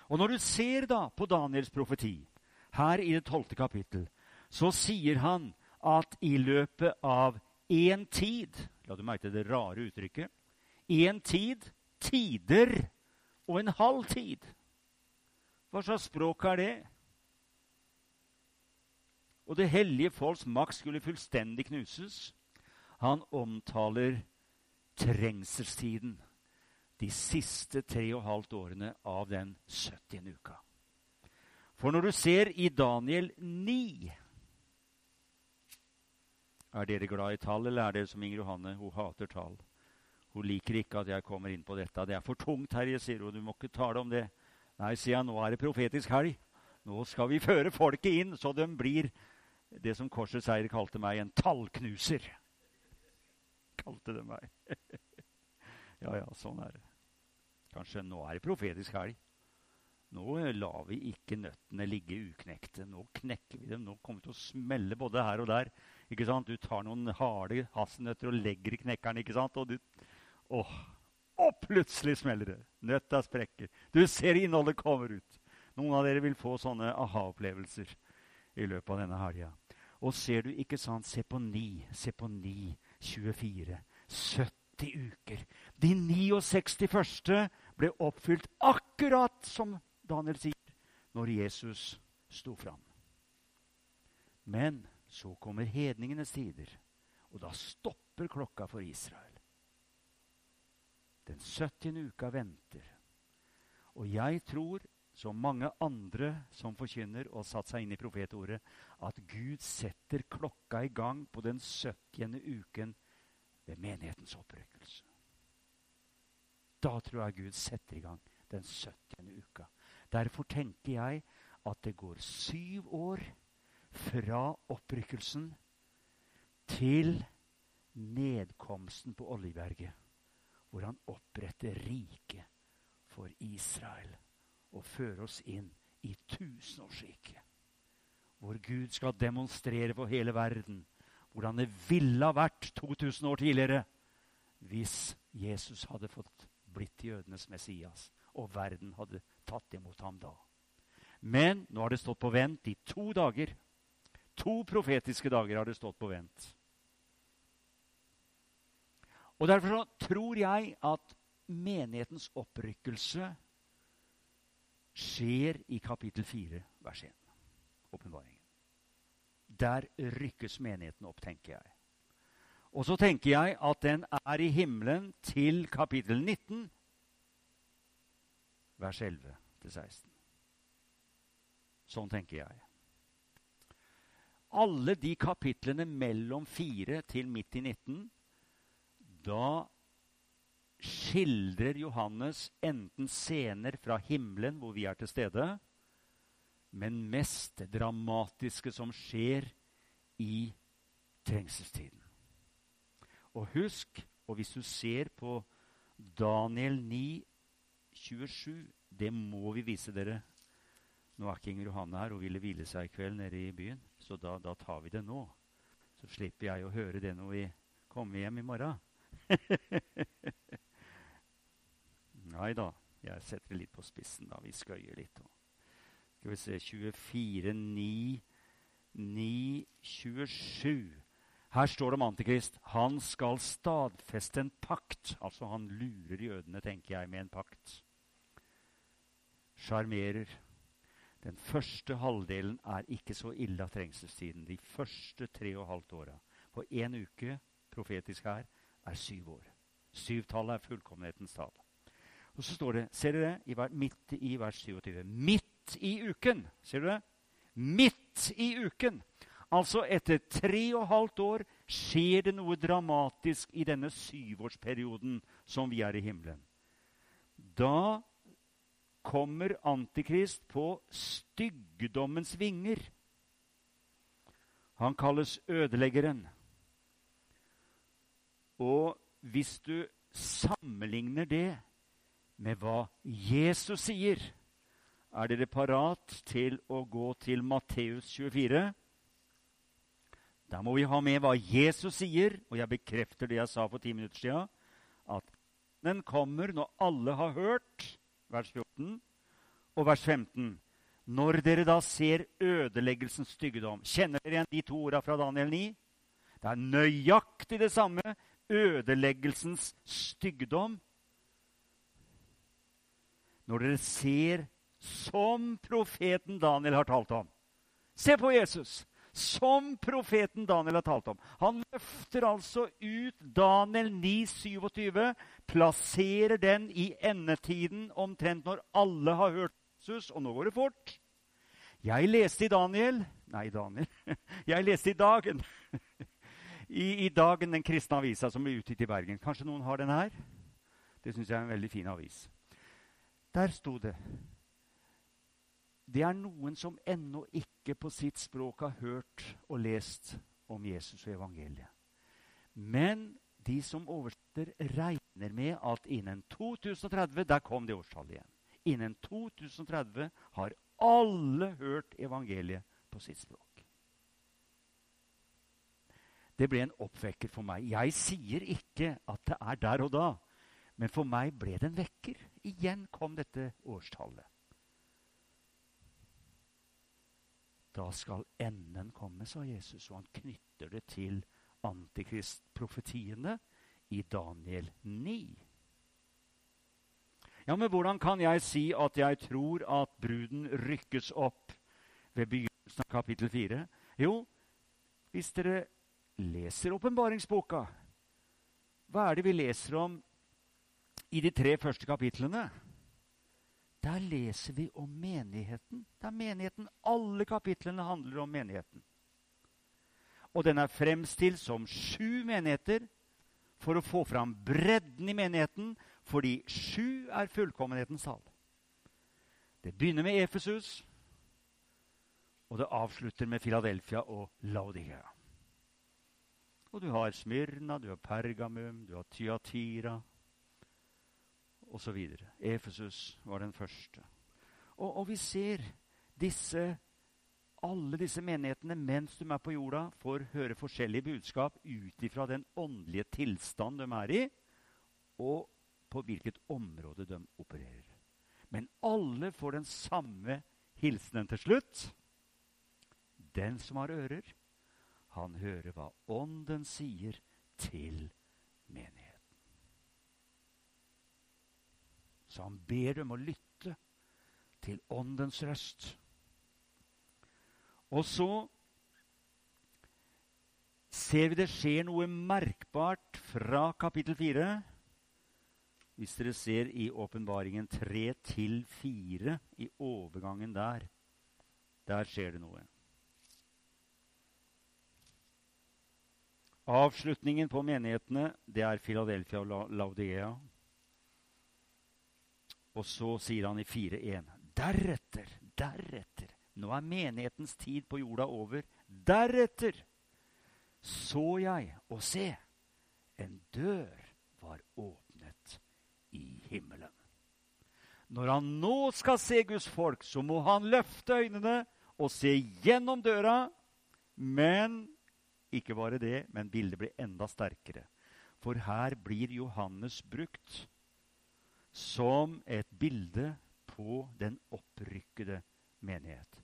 Og når du ser da på Daniels profeti, her i det tolvte kapittel, så sier han at i løpet av én tid La du merke til det rare uttrykket. Én tid, tider og en halv tid. Hva slags språk er det? Og det hellige folks makt skulle fullstendig knuses. Han omtaler trengselstiden. De siste tre og halvt årene av den 70. uka. For når du ser i Daniel 9 er dere glad i tall, eller er dere som Inger Johanne? Hun hater tall. Hun liker ikke at jeg kommer inn på dette. Det er for tungt, Terje, sier hun. Du må ikke tale om det. Nei, sier jeg, nå er det profetisk helg. Nå skal vi føre folket inn, så de blir det som Korsets seier kalte meg, en tallknuser. Kalte det meg. ja, ja, sånn er det. Kanskje nå er det profetisk helg. Nå lar vi ikke nøttene ligge uknekte. Nå knekker vi dem. Nå kommer vi til å smelle både her og der. Ikke sant? Du tar noen harde hasselnøtter og legger i knekkeren. ikke sant? Og, du, åh, og plutselig smeller det. Nøtta sprekker. Du ser innholdet kommer ut. Noen av dere vil få sånne aha-opplevelser i løpet av denne helga. Og ser du, ikke sant, se på 9, se på 9, 24, 70 uker. De 69 første ble oppfylt akkurat som Daniel sier, når Jesus sto fram. Men så kommer hedningenes tider, og da stopper klokka for Israel. Den 70. uka venter. Og jeg tror, som mange andre som forkynner og satt seg inn i profetordet, at Gud setter klokka i gang på den 70. uken ved menighetens opprykkelse. Da tror jeg Gud setter i gang den 70. uka. Derfor tenker jeg at det går syv år fra opprykkelsen til nedkomsten på Oljeberget, hvor han oppretter riket for Israel og fører oss inn i tusenårsriket. Hvor Gud skal demonstrere for hele verden hvordan det ville ha vært 2000 år tidligere hvis Jesus hadde fått blitt jødenes Messias, og verden hadde tatt imot ham da. Men nå har det stått på vent i to dager. To profetiske dager har det stått på vent. Og Derfor tror jeg at menighetens opprykkelse skjer i kapittel 4, vers 1. Åpenbaringen. Der rykkes menigheten opp, tenker jeg. Og så tenker jeg at den er i himmelen til kapittel 19, vers 11 16. Sånn tenker jeg alle de kapitlene mellom 4 til midt i 19, da skildrer Johannes enten scener fra himmelen, hvor vi er til stede, men mest dramatiske som skjer i trengselstiden. Og husk, og hvis du ser på Daniel 9, 27 Det må vi vise dere. Nå er ikke Inger Johanne her. Hun ville hvile seg i kveld nede i byen. Så da, da, tar vi det nå. Så slipper jeg å høre det når vi kommer hjem i morgen. Nei da, jeg setter det litt på spissen. da, Vi skøyer litt. Skal vi se 24, 9, 9, 27. Her står det om Antikrist. Han skal stadfeste en pakt. Altså, han lurer jødene, tenker jeg, med en pakt. Sjarmerer. Den første halvdelen er ikke så ille av trengselstiden. De første tre og halvt åra. På én uke, profetisk her, er syv år. Syvtallet er fullkommenhetens tall. Og så står det, ser dere, i, midt i vers 27 Midt i uken! Ser du det? Midt i uken! Altså etter tre og et halvt år skjer det noe dramatisk i denne syvårsperioden som vi er i himmelen. Da kommer Antikrist på styggdommens vinger. Han kalles ødeleggeren. Og hvis du sammenligner det med hva Jesus sier, er dere parat til å gå til Matteus 24? Da må vi ha med hva Jesus sier, og jeg bekrefter det jeg sa for ti minutter siden, at den kommer når alle har hørt, vers 14, og vers 15. Når dere da ser ødeleggelsens styggedom Kjenner dere igjen de to ordene fra Daniel 9? Det er nøyaktig det samme. Ødeleggelsens styggedom. Når dere ser som profeten Daniel har talt om. Se på Jesus! Som profeten Daniel har talt om. Han løfter altså ut Daniel 9, 27, plasserer den i endetiden omtrent når alle har hørt Jesus, og nå går det fort. Jeg leste i Daniel Nei, Daniel. Jeg leste i Dagen. I, I, Dagen, den kristne avisa som ble utgitt i Bergen. Kanskje noen har den her? Det syns jeg er en veldig fin avis. Der sto det det er noen som ennå ikke på sitt språk har hørt og lest om Jesus og evangeliet. Men de som oversetter, regner med at innen 2030 Der kom det årstallet igjen. Innen 2030 har alle hørt evangeliet på sitt språk. Det ble en oppvekker for meg. Jeg sier ikke at det er der og da, men for meg ble det en vekker. Igjen kom dette årstallet. Da skal enden komme, sa Jesus, og han knytter det til antikristprofetiene i Daniel 9. Ja, men hvordan kan jeg si at jeg tror at bruden rykkes opp ved begynnelsen av kapittel 4? Jo, hvis dere leser åpenbaringsboka, hva er det vi leser om i de tre første kapitlene? Der leser vi om menigheten. Det er menigheten. Alle kapitlene handler om menigheten. Og den er fremstilt som sju menigheter for å få fram bredden i menigheten, fordi sju er fullkommenhetens tall. Det begynner med Efesus, og det avslutter med Filadelfia og Laudikea. Og du har Smyrna, du har Pergamum, du har Tyatira, osv. Efesus var den første. Og, og, vi ser disse, alle disse menighetene mens de er på jorda, får høre forskjellige budskap ut ifra den åndelige tilstand de er i, og på hvilket område de opererer. Men alle får den samme hilsenen til slutt. Den som har ører, han hører hva Ånden sier til menigheten. Så han ber dem å lytte til Åndens røst. Og så ser vi det skjer noe merkbart fra kapittel 4. Hvis dere ser i åpenbaringen 3 til 4, i overgangen der, der skjer det noe. Avslutningen på menighetene det er Philadelphia og Laudea. Og så sier han i 4.1.: Deretter, deretter Nå er menighetens tid på jorda over. Deretter så jeg og se, en dør var åpnet i himmelen. Når han nå skal se Guds folk, så må han løfte øynene og se gjennom døra. Men ikke bare det, men bildet blir enda sterkere. For her blir Johannes brukt som et bilde på den opprykkede menighet.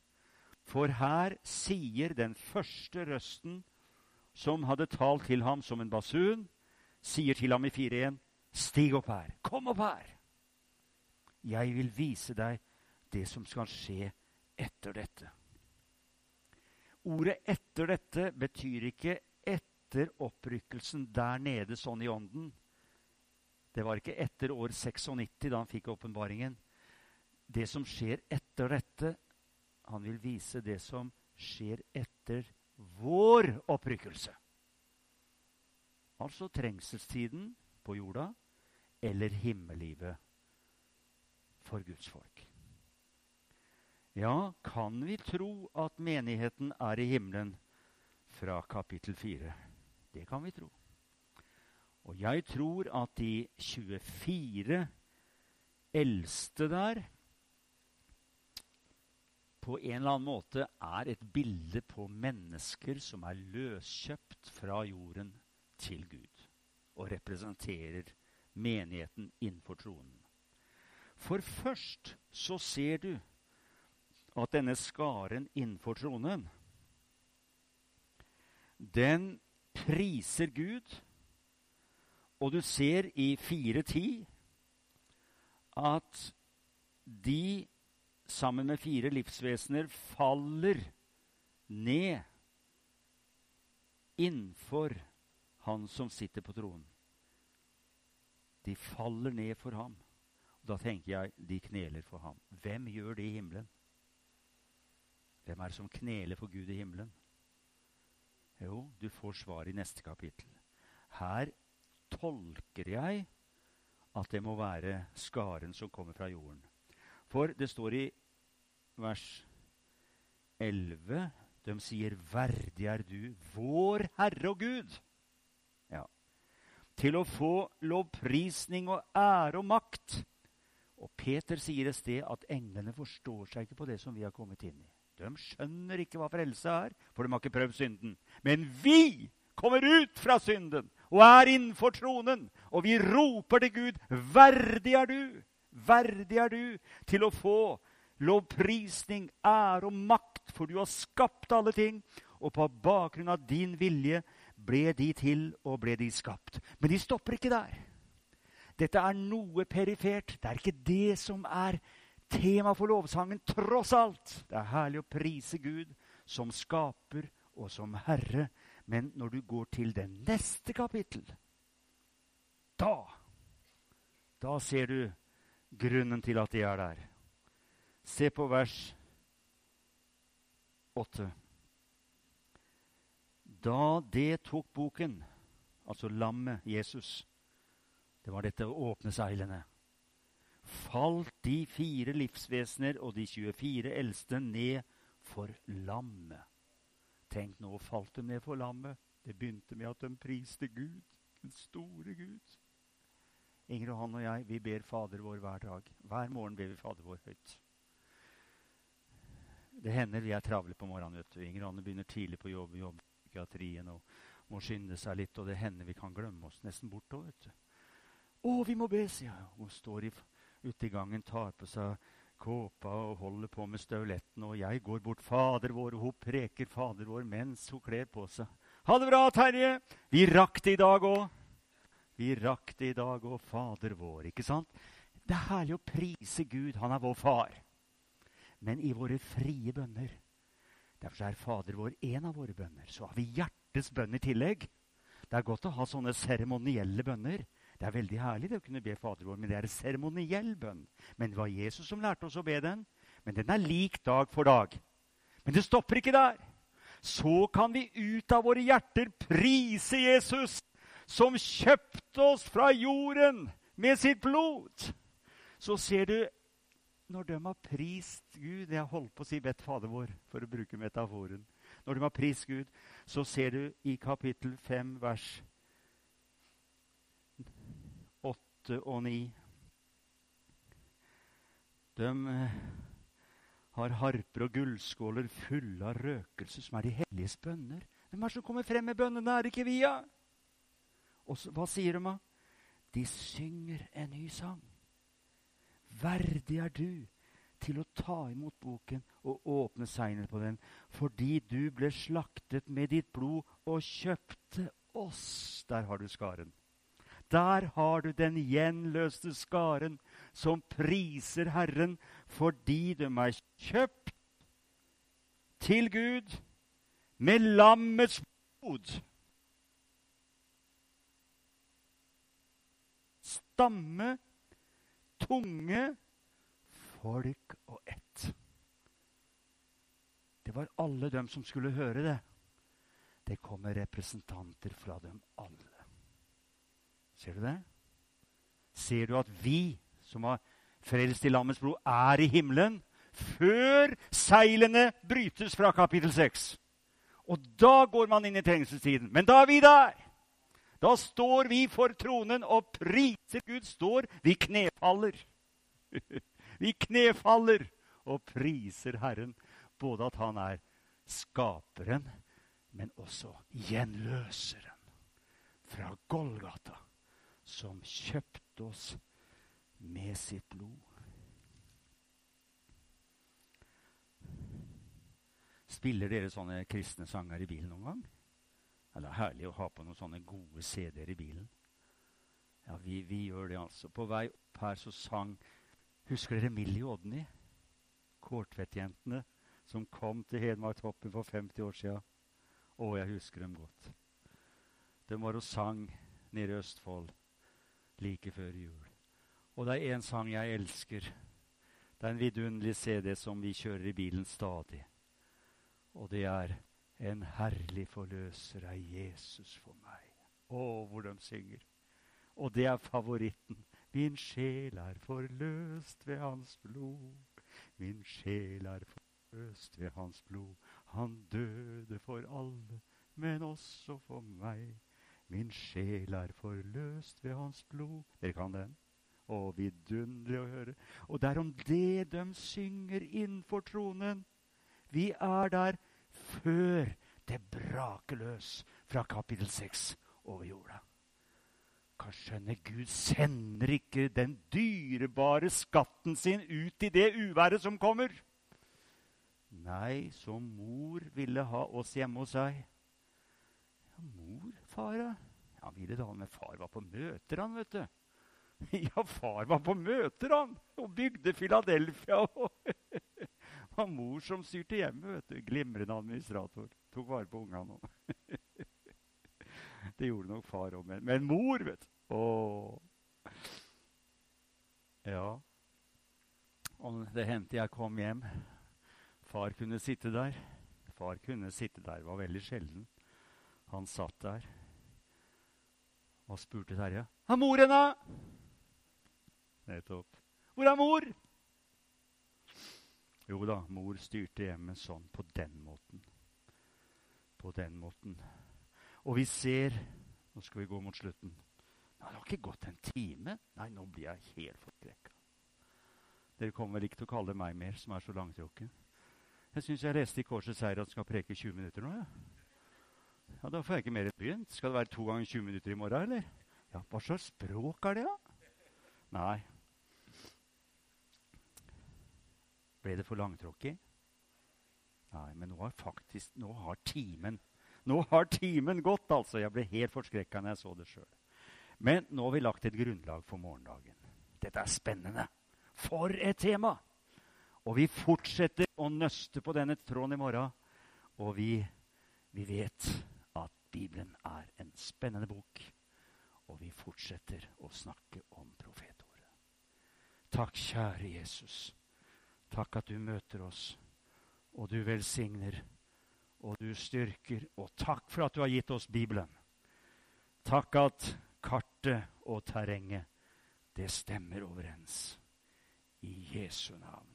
For her sier den første røsten som hadde talt til ham som en basun, sier til ham i 4.1.: Stig opp her. Kom opp her. Jeg vil vise deg det som skal skje etter dette. Ordet 'etter dette' betyr ikke etter opprykkelsen der nede sånn i ånden. Det var ikke etter år 96 da han fikk åpenbaringen. Det som skjer etter dette Han vil vise det som skjer etter vår opprykkelse. Altså trengselstiden på jorda eller himmellivet for Guds folk. Ja, kan vi tro at menigheten er i himmelen fra kapittel 4? Det kan vi tro. Og jeg tror at de 24 eldste der på en eller annen måte er et bilde på mennesker som er løskjøpt fra jorden til Gud, og representerer menigheten innenfor tronen. For først så ser du at denne skaren innenfor tronen, den priser Gud. Og du ser i 4.10 at de sammen med fire livsvesener faller ned innenfor han som sitter på tronen. De faller ned for ham. Og da tenker jeg de kneler for ham. Hvem gjør det i himmelen? Hvem er det som kneler for Gud i himmelen? Jo, du får svar i neste kapittel. Her tolker jeg at det må være skaren som kommer fra jorden. For det står i vers 11 De sier 'Verdig er du, vår Herre og Gud'. Ja. Til å få lovprisning og ære og makt. Og Peter sier et sted at englene forstår seg ikke på det som vi har kommet inn i. De skjønner ikke hva frelse er, for de har ikke prøvd synden. Men vi kommer ut fra synden og er innenfor tronen, og vi roper til Gud, 'Verdig er du, verdig er du til å få lovprisning, ære og makt, for du har skapt alle ting, og på bakgrunn av din vilje ble de til og ble de skapt.' Men de stopper ikke der. Dette er noe perifert. Det er ikke det som er tema for lovsangen, tross alt. Det er herlig å prise Gud som skaper og som herre. Men når du går til det neste kapittel, da Da ser du grunnen til at de er der. Se på vers 8. Da det tok boken, altså lammet Jesus Det var dette å åpne seilene falt de fire livsvesener og de 24 eldste ned for lammet. Tenk, nå falt de ned for lammet. Det begynte med at de priste Gud, den store Gud. Inger og han og jeg, vi ber Fader vår hver dag. Hver morgen ber vi Fader vår høyt. Det hender vi er travle på morgenen. vet du. Inger og Hanne begynner tidlig på jobb, jobb psykiatrien og må skynde seg litt. Og det hender vi kan glemme oss nesten bort òg, vet du. Å, vi må be, sier jeg. Hun står i ute i gangen, tar på seg kåpa og holder på med støvlettene, og jeg går bort Fader vår, og hun preker Fader vår mens hun kler på seg. Ha det bra, Terje! Vi rakk det i dag òg. Vi rakk det i dag òg, Fader vår. Ikke sant? Det er herlig å prise Gud. Han er vår far. Men i våre frie bønner Derfor er Fader vår en av våre bønner. Så har vi hjertets bønn i tillegg. Det er godt å ha sånne seremonielle bønner. Det er veldig herlig det å kunne be Fader vår, men det er en seremoniell bønn. Men det var Jesus som lærte oss å be den. Men den er lik dag for dag. Men det stopper ikke der. Så kan vi ut av våre hjerter prise Jesus, som kjøpte oss fra jorden med sitt blod. Så ser du når de har prist Gud Jeg holdt på å si 'bedt Fader vår', for å bruke metaforen. Når de har prist Gud, så ser du i kapittel 5, vers 8 og 9. De eh, har harper og gullskåler fulle av røkelse, som er de helliges bønner. Hvem er det som kommer frem med bønnene? Er det ikke vi? Og så, hva sier de, da? De synger en ny sang. Verdig er du til å ta imot boken og åpne seinet på den, fordi du ble slaktet med ditt blod og kjøpte oss. Der har du skaren. Der har du den gjenløste skaren som priser Herren fordi de er kjøpt til Gud med lammets blod. Stamme, tunge, folk og ett. Det var alle dem som skulle høre det. Det kommer representanter fra dem alle. Ser du det? Ser du at vi som har frelst i lammets blod, er i himmelen før seilene brytes fra kapittel 6? Og da går man inn i trengselstiden. Men da er vi der! Da står vi for tronen og priser Gud. Står Vi knefaller. vi knefaller og priser Herren. Både at han er skaperen, men også gjenløseren fra Golgata, som kjøpte oss med sitt blod. Spiller dere sånne kristne sanger i bilen noen gang? Det er herlig å ha på noen sånne gode CD-er i bilen. Ja, vi, vi, gjør det, altså. På vei opp her så sang Husker dere Millie Odny? Kårtvettjentene som kom til Hedmarktoppen for 50 år sia. Å, jeg husker dem godt. De var og sang nede i Østfold like før jul. Og det er én sang jeg elsker. Det er en vidunderlig CD som vi kjører i bilen stadig. Og det er En herlig forløser er Jesus for meg. Å, hvor de synger. Og det er favoritten. Min sjel er forløst ved hans blod. Min sjel er forløst ved hans blod. Han døde for alle, men også for meg. Min sjel er forløst ved hans blod. Dere kan den? Å, vidunderlig å høre. Og det er om det de synger innenfor tronen. Vi er der før det braker løs fra kapittel 6 over jorda. Kan skjønne Gud sender ikke den dyrebare skatten sin ut i det uværet som kommer. Nei, som mor ville ha oss hjemme hos seg. Ja, mor, far, ja. Ville da men far var på møter, han, vet du. Ja, far var på møter, han, og bygde Philadelphia. Det var mor som styrte hjemmet. vet du. Glimrende administrator. Tok vare på ungene òg. Det gjorde nok far òg, men, men, mor, vet du. Åh. Ja. Og det hendte jeg kom hjem. Far kunne sitte der. Far kunne sitte der. Var veldig sjelden. Han satt der og spurte Terje. 'Er mor henne?' Nettopp. 'Hvor er mor?' Jo da, mor styrte hjemmet sånn, på den måten. På den måten. Og vi ser Nå skal vi gå mot slutten. Nei, det har ikke gått en time. Nei, nå blir jeg helt forskrekka. Dere kommer vel ikke til å kalle meg mer, som er så langtrukken? Jeg syns jeg leste i Korsets seier at han skal preke 20 minutter nå. Ja. Ja, Da får jeg ikke mer begynt. Skal det være to ganger 20 minutter i morgen, eller? Ja, Hva slags språk er det, da? Nei, Ble det for langtråkig? Nei, men nå har faktisk Nå har timen Nå har timen gått, altså. Jeg ble helt forskrekka når jeg så det sjøl. Men nå har vi lagt et grunnlag for morgendagen. Dette er spennende. For et tema! Og vi fortsetter å nøste på denne tråden i morgen. Og vi, vi vet Bibelen er en spennende bok. Og vi fortsetter å snakke om profetordet. Takk, kjære Jesus. Takk at du møter oss, og du velsigner, og du styrker. Og takk for at du har gitt oss Bibelen. Takk at kartet og terrenget, det stemmer overens. I Jesu navn.